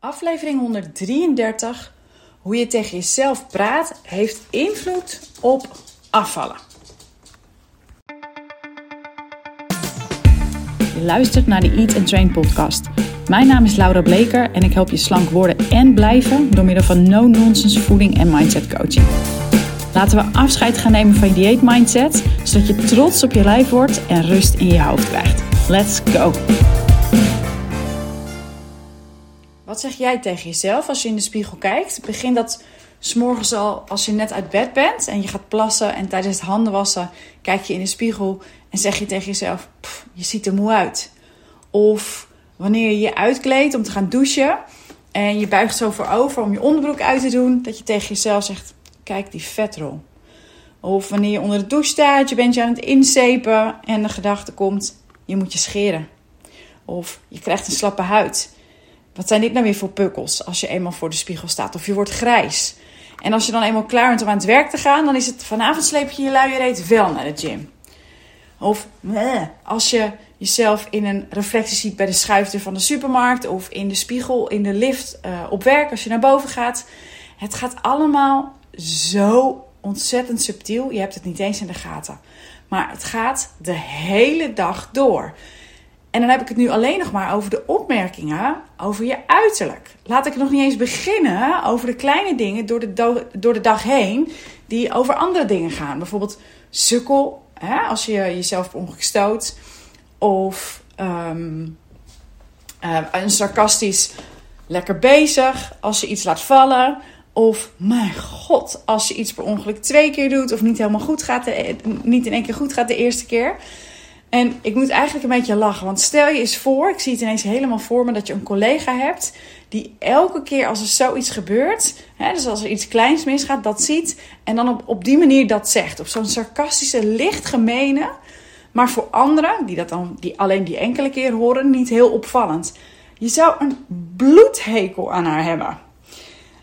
Aflevering 133. Hoe je tegen jezelf praat heeft invloed op afvallen. Je luistert naar de Eat and Train podcast. Mijn naam is Laura Bleker en ik help je slank worden en blijven door middel van no-nonsense voeding en mindset coaching. Laten we afscheid gaan nemen van je dieet mindset, zodat je trots op je lijf wordt en rust in je hoofd krijgt. Let's go! Wat zeg jij tegen jezelf als je in de spiegel kijkt? Begin dat s'morgens al als je net uit bed bent en je gaat plassen en tijdens het handen wassen kijk je in de spiegel en zeg je tegen jezelf: je ziet er moe uit. Of wanneer je je uitkleedt om te gaan douchen en je buigt zo voorover om je onderbroek uit te doen, dat je tegen jezelf zegt: kijk die vetrol. Of wanneer je onder de douche staat, je bent je aan het inzepen en de gedachte komt: je moet je scheren. Of je krijgt een slappe huid. Wat zijn dit nou weer voor pukkels als je eenmaal voor de spiegel staat? Of je wordt grijs. En als je dan eenmaal klaar bent om aan het werk te gaan, dan is het vanavond sleep je je luie wel naar de gym. Of als je jezelf in een reflectie ziet bij de schuifdeur van de supermarkt of in de spiegel in de lift uh, op werk als je naar boven gaat. Het gaat allemaal zo ontzettend subtiel. Je hebt het niet eens in de gaten. Maar het gaat de hele dag door. En dan heb ik het nu alleen nog maar over de opmerkingen over je uiterlijk. Laat ik nog niet eens beginnen over de kleine dingen door de, door de dag heen die over andere dingen gaan. Bijvoorbeeld sukkel, hè, als je jezelf per ongeluk stoot. Of um, uh, een sarcastisch lekker bezig als je iets laat vallen. Of mijn god, als je iets per ongeluk twee keer doet of niet helemaal goed gaat, niet in één keer goed gaat de eerste keer. En ik moet eigenlijk een beetje lachen. Want stel je eens voor, ik zie het ineens helemaal voor me, dat je een collega hebt die elke keer als er zoiets gebeurt, hè, dus als er iets kleins misgaat, dat ziet en dan op, op die manier dat zegt. Op zo'n sarcastische, licht gemene, maar voor anderen, die dat dan die alleen die enkele keer horen, niet heel opvallend. Je zou een bloedhekel aan haar hebben.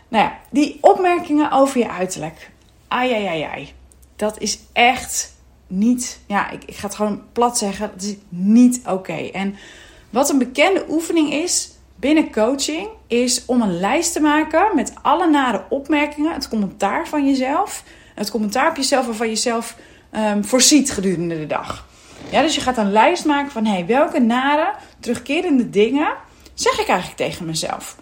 Nou ja, die opmerkingen over je uiterlijk. Ai, ai, ai, ai. Dat is echt niet, ja, ik, ik ga het gewoon plat zeggen, dat is niet oké. En wat een bekende oefening is binnen coaching, is om een lijst te maken met alle nare opmerkingen, het commentaar van jezelf, het commentaar op jezelf waarvan je jezelf um, voorziet gedurende de dag. Ja, dus je gaat een lijst maken van hey, welke nare, terugkerende dingen zeg ik eigenlijk tegen mezelf.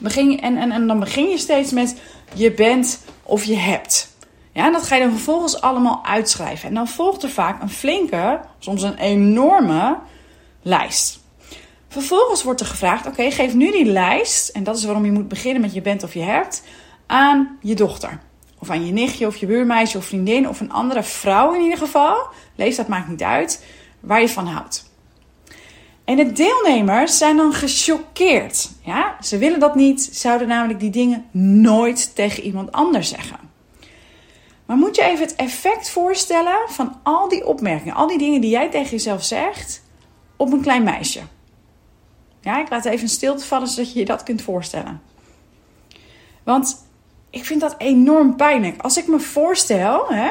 Begin, en, en, en dan begin je steeds met je bent of je hebt. Ja, en dat ga je dan vervolgens allemaal uitschrijven. En dan volgt er vaak een flinke, soms een enorme lijst. Vervolgens wordt er gevraagd: oké, geef nu die lijst, en dat is waarom je moet beginnen met je bent of je hebt, aan je dochter. Of aan je nichtje of je buurmeisje of vriendin of een andere vrouw in ieder geval. Leeftijd maakt niet uit, waar je van houdt. En de deelnemers zijn dan gechoqueerd. Ja? Ze willen dat niet, zouden namelijk die dingen nooit tegen iemand anders zeggen. Maar moet je even het effect voorstellen van al die opmerkingen, al die dingen die jij tegen jezelf zegt, op een klein meisje. Ja, ik laat even een stilte vallen zodat je je dat kunt voorstellen. Want ik vind dat enorm pijnlijk. Als ik me voorstel hè,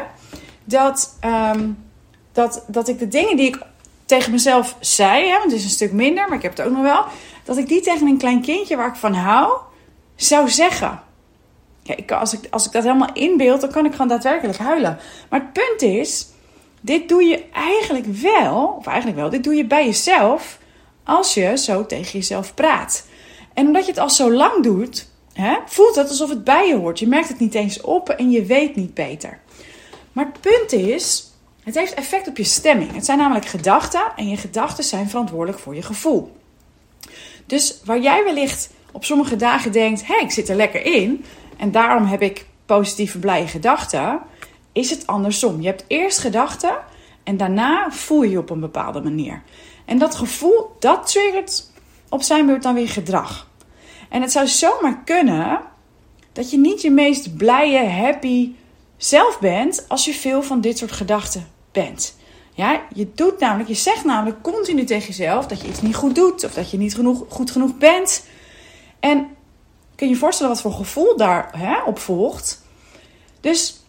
dat, um, dat, dat ik de dingen die ik tegen mezelf zei, hè, want het is een stuk minder, maar ik heb het ook nog wel, dat ik die tegen een klein kindje waar ik van hou, zou zeggen. Als, ik, als ik dat helemaal inbeeld, dan kan ik gewoon daadwerkelijk huilen. Maar het punt is, dit doe je eigenlijk wel, of eigenlijk wel, dit doe je bij jezelf als je zo tegen jezelf praat. En omdat je het al zo lang doet, hè, voelt het alsof het bij je hoort. Je merkt het niet eens op en je weet niet beter. Maar het punt is, het heeft effect op je stemming. Het zijn namelijk gedachten en je gedachten zijn verantwoordelijk voor je gevoel. Dus waar jij wellicht op sommige dagen denkt: hé, hey, ik zit er lekker in, en daarom heb ik positieve, blije gedachten. Is het andersom? Je hebt eerst gedachten en daarna voel je je op een bepaalde manier. En dat gevoel, dat triggert op zijn beurt dan weer gedrag. En het zou zomaar kunnen dat je niet je meest blije, happy zelf bent als je veel van dit soort gedachten bent. Ja, je doet namelijk, je zegt namelijk continu tegen jezelf dat je iets niet goed doet of dat je niet genoeg, goed genoeg bent. En Kun je je voorstellen wat voor gevoel daarop op volgt? Dus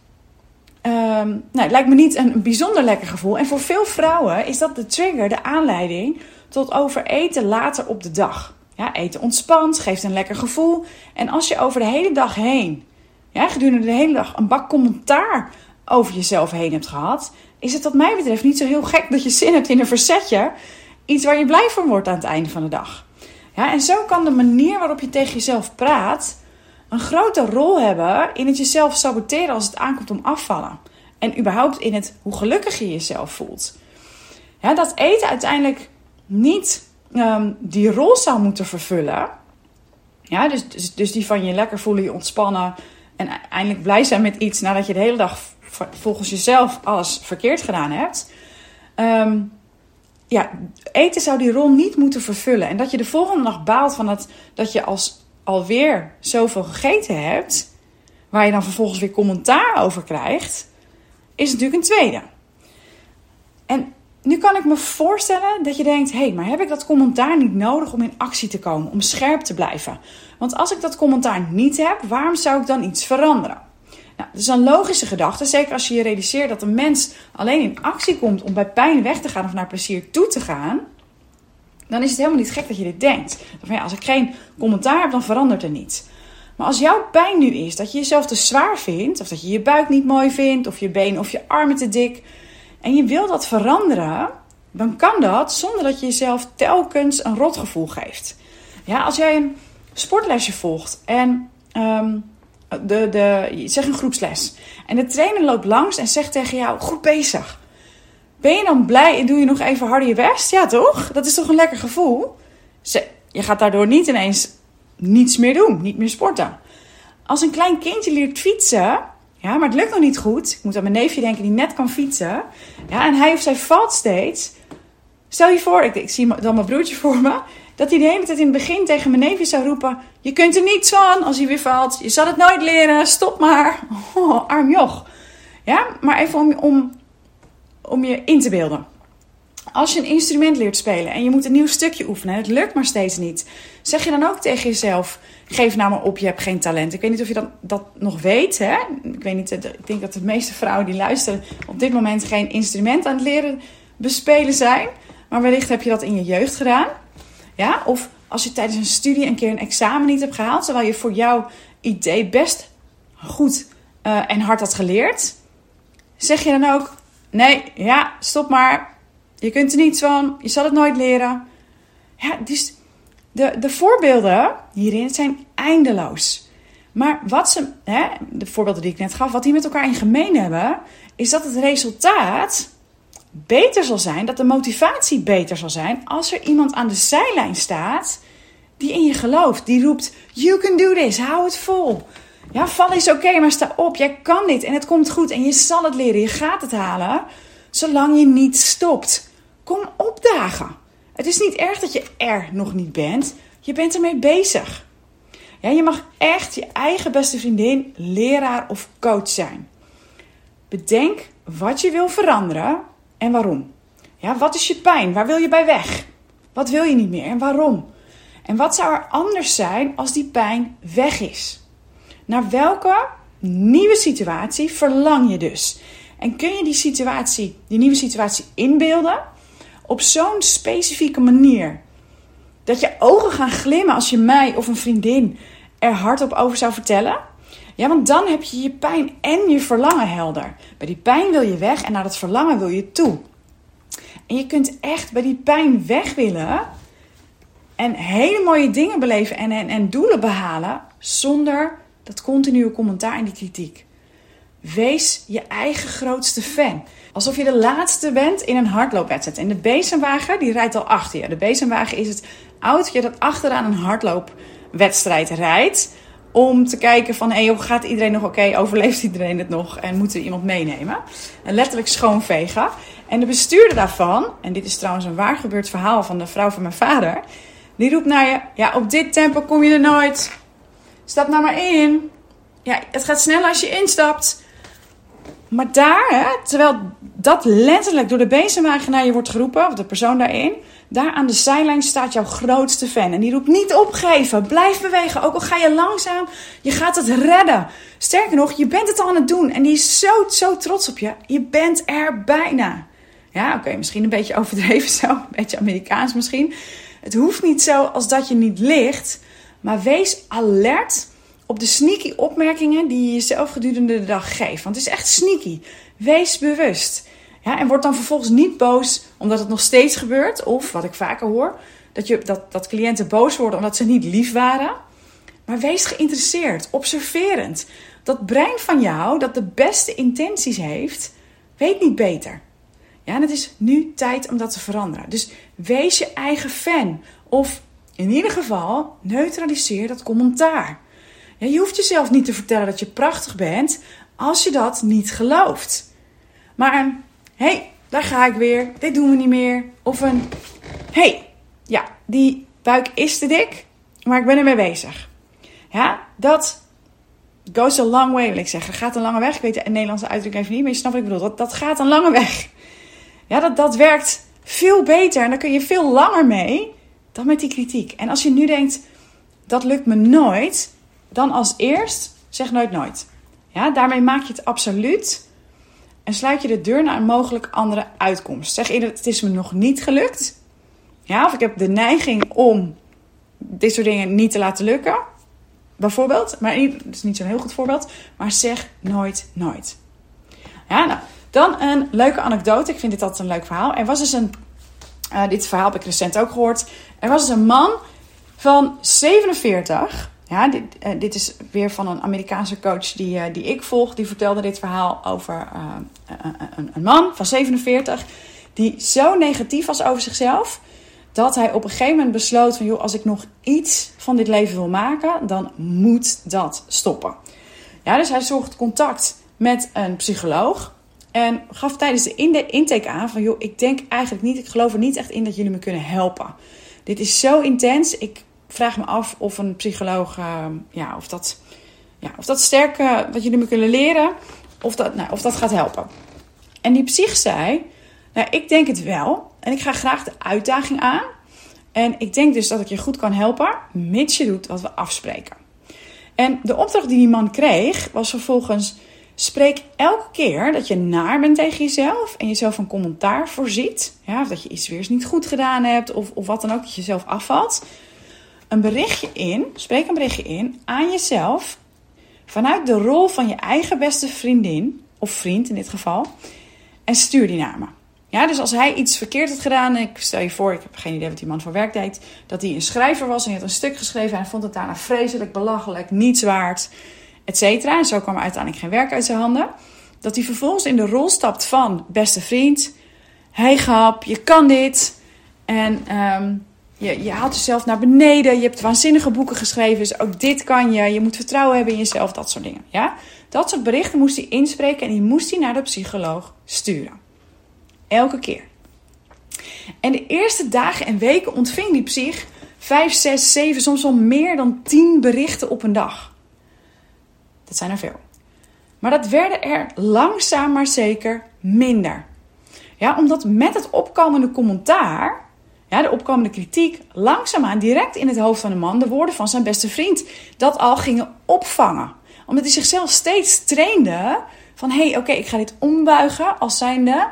um, nou, het lijkt me niet een bijzonder lekker gevoel. En voor veel vrouwen is dat de trigger, de aanleiding tot overeten later op de dag. Ja, eten ontspant, geeft een lekker gevoel. En als je over de hele dag heen, ja, gedurende de hele dag, een bak commentaar over jezelf heen hebt gehad, is het wat mij betreft niet zo heel gek dat je zin hebt in een verzetje. Iets waar je blij van wordt aan het einde van de dag. Ja, en zo kan de manier waarop je tegen jezelf praat een grote rol hebben in het jezelf saboteren als het aankomt om afvallen. En überhaupt in het hoe gelukkig je jezelf voelt. Ja, dat eten uiteindelijk niet um, die rol zou moeten vervullen. Ja, dus, dus, dus die van je lekker voelen, je ontspannen en eindelijk blij zijn met iets nadat je de hele dag volgens jezelf alles verkeerd gedaan hebt. Um, ja, eten zou die rol niet moeten vervullen. En dat je de volgende dag baalt van het, dat je als alweer zoveel gegeten hebt, waar je dan vervolgens weer commentaar over krijgt, is natuurlijk een tweede. En nu kan ik me voorstellen dat je denkt: hé, hey, maar heb ik dat commentaar niet nodig om in actie te komen, om scherp te blijven? Want als ik dat commentaar niet heb, waarom zou ik dan iets veranderen? Nou, dat is een logische gedachte, zeker als je je realiseert dat een mens alleen in actie komt om bij pijn weg te gaan of naar plezier toe te gaan. Dan is het helemaal niet gek dat je dit denkt. Van ja, als ik geen commentaar heb, dan verandert er niets. Maar als jouw pijn nu is dat je jezelf te zwaar vindt, of dat je je buik niet mooi vindt, of je been of je armen te dik, en je wil dat veranderen, dan kan dat zonder dat je jezelf telkens een rotgevoel geeft. Ja, als jij een sportlesje volgt en um, de, de, zeg een groepsles. En de trainer loopt langs en zegt tegen jou: Goed bezig. Ben je dan blij en doe je nog even harder je best? Ja, toch? Dat is toch een lekker gevoel? Je gaat daardoor niet ineens niets meer doen, niet meer sporten. Als een klein kindje leert fietsen, ja, maar het lukt nog niet goed. Ik moet aan mijn neefje denken die net kan fietsen. Ja, en hij of zij valt steeds. Stel je voor, ik, ik zie dan mijn broertje voor me dat hij de hele tijd in het begin tegen mijn neefje zou roepen: Je kunt er niets van als hij weer valt. Je zal het nooit leren, stop maar. Oh, arm joch. Ja, maar even om, om, om je in te beelden. Als je een instrument leert spelen en je moet een nieuw stukje oefenen en het lukt maar steeds niet, zeg je dan ook tegen jezelf: geef nou maar op, je hebt geen talent. Ik weet niet of je dat, dat nog weet. Hè? Ik weet niet, ik denk dat de meeste vrouwen die luisteren op dit moment geen instrument aan het leren bespelen zijn. Maar wellicht heb je dat in je jeugd gedaan. Ja? Of als je tijdens een studie een keer een examen niet hebt gehaald, terwijl je voor jouw idee best goed uh, en hard had geleerd, zeg je dan ook: nee, ja, stop maar. Je kunt er niets van, je zal het nooit leren. Ja, dus de, de voorbeelden hierin zijn eindeloos. Maar wat ze, hè, de voorbeelden die ik net gaf, wat die met elkaar in gemeen hebben, is dat het resultaat beter zal zijn, dat de motivatie beter zal zijn als er iemand aan de zijlijn staat die in je gelooft. Die roept: You can do this, hou het vol. Ja, val is oké, maar sta op. Jij kan dit en het komt goed en je zal het leren. Je gaat het halen, zolang je niet stopt. Kom opdagen. Het is niet erg dat je er nog niet bent. Je bent ermee bezig. Ja, je mag echt je eigen beste vriendin, leraar of coach zijn. Bedenk wat je wil veranderen en waarom. Ja, wat is je pijn? Waar wil je bij weg? Wat wil je niet meer en waarom? En wat zou er anders zijn als die pijn weg is? Naar welke nieuwe situatie verlang je dus? En kun je die situatie, die nieuwe situatie inbeelden op zo'n specifieke manier dat je ogen gaan glimmen als je mij of een vriendin er hardop over zou vertellen? Ja, want dan heb je je pijn en je verlangen helder. Bij die pijn wil je weg en naar dat verlangen wil je toe. En je kunt echt bij die pijn weg willen en hele mooie dingen beleven en, en, en doelen behalen zonder dat continue commentaar en die kritiek. Wees je eigen grootste fan. Alsof je de laatste bent in een hardloopwedstrijd. En de bezemwagen die rijdt al achter je. De bezemwagen is het autootje dat achteraan een hardloopwedstrijd rijdt om te kijken van, hey, gaat iedereen nog oké? Overleeft iedereen het nog? En moeten we iemand meenemen? En letterlijk schoonvegen. En de bestuurder daarvan, en dit is trouwens een waar gebeurd verhaal van de vrouw van mijn vader, die roept naar je, ja, op dit tempo kom je er nooit. Stap nou maar in. Ja, het gaat sneller als je instapt. Maar daar, hè, terwijl dat letterlijk door de bezemwagen naar je wordt geroepen, of de persoon daarin, daar aan de zijlijn staat jouw grootste fan. En die roept niet opgeven. Blijf bewegen. Ook al ga je langzaam. Je gaat het redden. Sterker nog, je bent het al aan het doen. En die is zo, zo trots op je. Je bent er bijna. Ja, oké, misschien een beetje overdreven zo. Een beetje Amerikaans misschien. Het hoeft niet zo als dat je niet ligt, maar wees alert op de sneaky opmerkingen die je jezelf gedurende de dag geeft. Want het is echt sneaky. Wees bewust. Ja, en word dan vervolgens niet boos omdat het nog steeds gebeurt. Of wat ik vaker hoor, dat, je, dat, dat cliënten boos worden omdat ze niet lief waren. Maar wees geïnteresseerd, observerend. Dat brein van jou, dat de beste intenties heeft, weet niet beter. Ja, en het is nu tijd om dat te veranderen. Dus wees je eigen fan. Of in ieder geval, neutraliseer dat commentaar. Ja, je hoeft jezelf niet te vertellen dat je prachtig bent als je dat niet gelooft. Maar hey, daar ga ik weer, dit doen we niet meer. Of een, hey, ja, die buik is te dik, maar ik ben ermee bezig. Ja, dat goes a long way, wil ik zeggen. Gaat een lange weg. Ik weet de Nederlandse uitdrukking even niet, maar je snapt wat ik bedoel. Dat, dat gaat een lange weg. Ja, dat, dat werkt veel beter en daar kun je veel langer mee dan met die kritiek. En als je nu denkt, dat lukt me nooit, dan als eerst zeg nooit nooit. Ja, daarmee maak je het absoluut en sluit je de deur naar een mogelijk andere uitkomst. Zeg eerder, het is me nog niet gelukt. Ja, of ik heb de neiging om dit soort dingen niet te laten lukken. Bijvoorbeeld, maar het is niet zo'n heel goed voorbeeld. Maar zeg nooit nooit. Ja, nou, dan een leuke anekdote. Ik vind dit altijd een leuk verhaal. Er was dus een, uh, dit verhaal heb ik recent ook gehoord. Er was dus een man van 47. Ja, dit, uh, dit is weer van een Amerikaanse coach die, uh, die ik volg. Die vertelde dit verhaal over een, een man van 47. Die zo negatief was over zichzelf dat hij op een gegeven moment besloot van joh, als ik nog iets van dit leven wil maken, dan moet dat stoppen. Ja, dus hij zocht contact met een psycholoog en gaf tijdens de intake aan van joh, ik denk eigenlijk niet, ik geloof er niet echt in dat jullie me kunnen helpen. Dit is zo intens. Ik vraag me af of een psycholoog, uh, ja, of dat, ja, of dat sterk, uh, wat jullie me kunnen leren, of dat, nou, of dat gaat helpen. En die psych zei, nou, ik denk het wel. En ik ga graag de uitdaging aan. En ik denk dus dat ik je goed kan helpen, mits je doet wat we afspreken. En de opdracht die die man kreeg was vervolgens: spreek elke keer dat je naar bent tegen jezelf en jezelf een commentaar voorziet, ja, of dat je iets weer eens niet goed gedaan hebt, of, of wat dan ook, dat je jezelf afvalt, een berichtje in, spreek een berichtje in aan jezelf vanuit de rol van je eigen beste vriendin, of vriend in dit geval, en stuur die naar me. Ja, dus als hij iets verkeerd had gedaan, ik stel je voor, ik heb geen idee wat die man voor werk deed, dat hij een schrijver was en hij had een stuk geschreven en hij vond het daarna vreselijk, belachelijk, niets waard, et cetera. En zo kwam er uiteindelijk geen werk uit zijn handen. Dat hij vervolgens in de rol stapt van beste vriend. Hey grap, je kan dit. En um, je, je haalt jezelf naar beneden. Je hebt waanzinnige boeken geschreven, dus ook dit kan je. Je moet vertrouwen hebben in jezelf, dat soort dingen. Ja? Dat soort berichten moest hij inspreken en die moest hij naar de psycholoog sturen. Elke keer. En de eerste dagen en weken ontving die psych 5, 6, 7, soms wel meer dan 10 berichten op een dag. Dat zijn er veel. Maar dat werden er langzaam maar zeker minder. Ja, omdat met het opkomende commentaar, ja, de opkomende kritiek, langzaamaan direct in het hoofd van de man de woorden van zijn beste vriend dat al gingen opvangen. Omdat hij zichzelf steeds trainde van hé, hey, oké, ik ga dit ombuigen als zijnde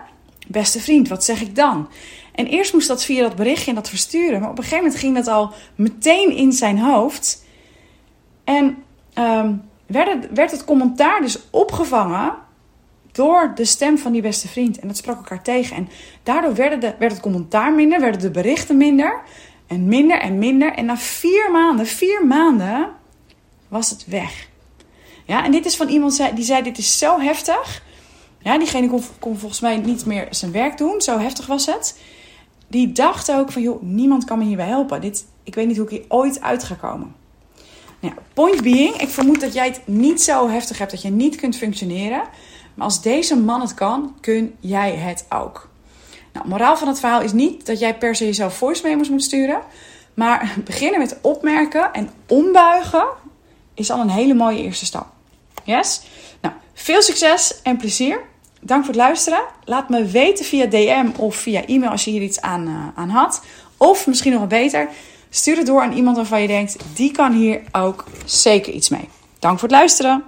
beste vriend, wat zeg ik dan? En eerst moest dat via dat berichtje en dat versturen. Maar op een gegeven moment ging dat al meteen in zijn hoofd. En um, werd, het, werd het commentaar dus opgevangen door de stem van die beste vriend. En dat sprak elkaar tegen. En daardoor werd, de, werd het commentaar minder, werden de berichten minder. En minder en minder. En na vier maanden, vier maanden, was het weg. Ja, en dit is van iemand die zei: Dit is zo heftig. Ja, diegene kon, kon volgens mij niet meer zijn werk doen. Zo heftig was het. Die dacht ook van, joh, niemand kan me hierbij helpen. Dit, ik weet niet hoe ik hier ooit uit ga komen. Nou, point being, ik vermoed dat jij het niet zo heftig hebt dat je niet kunt functioneren. Als deze man het kan, kun jij het ook. Nou, moraal van het verhaal is niet dat jij per se jezelf voice memos moet sturen. Maar beginnen met opmerken en ombuigen is al een hele mooie eerste stap. Yes? Nou, veel succes en plezier. Dank voor het luisteren. Laat me weten via DM of via e-mail als je hier iets aan, uh, aan had. Of misschien nog beter, stuur het door aan iemand waarvan je denkt, die kan hier ook zeker iets mee. Dank voor het luisteren.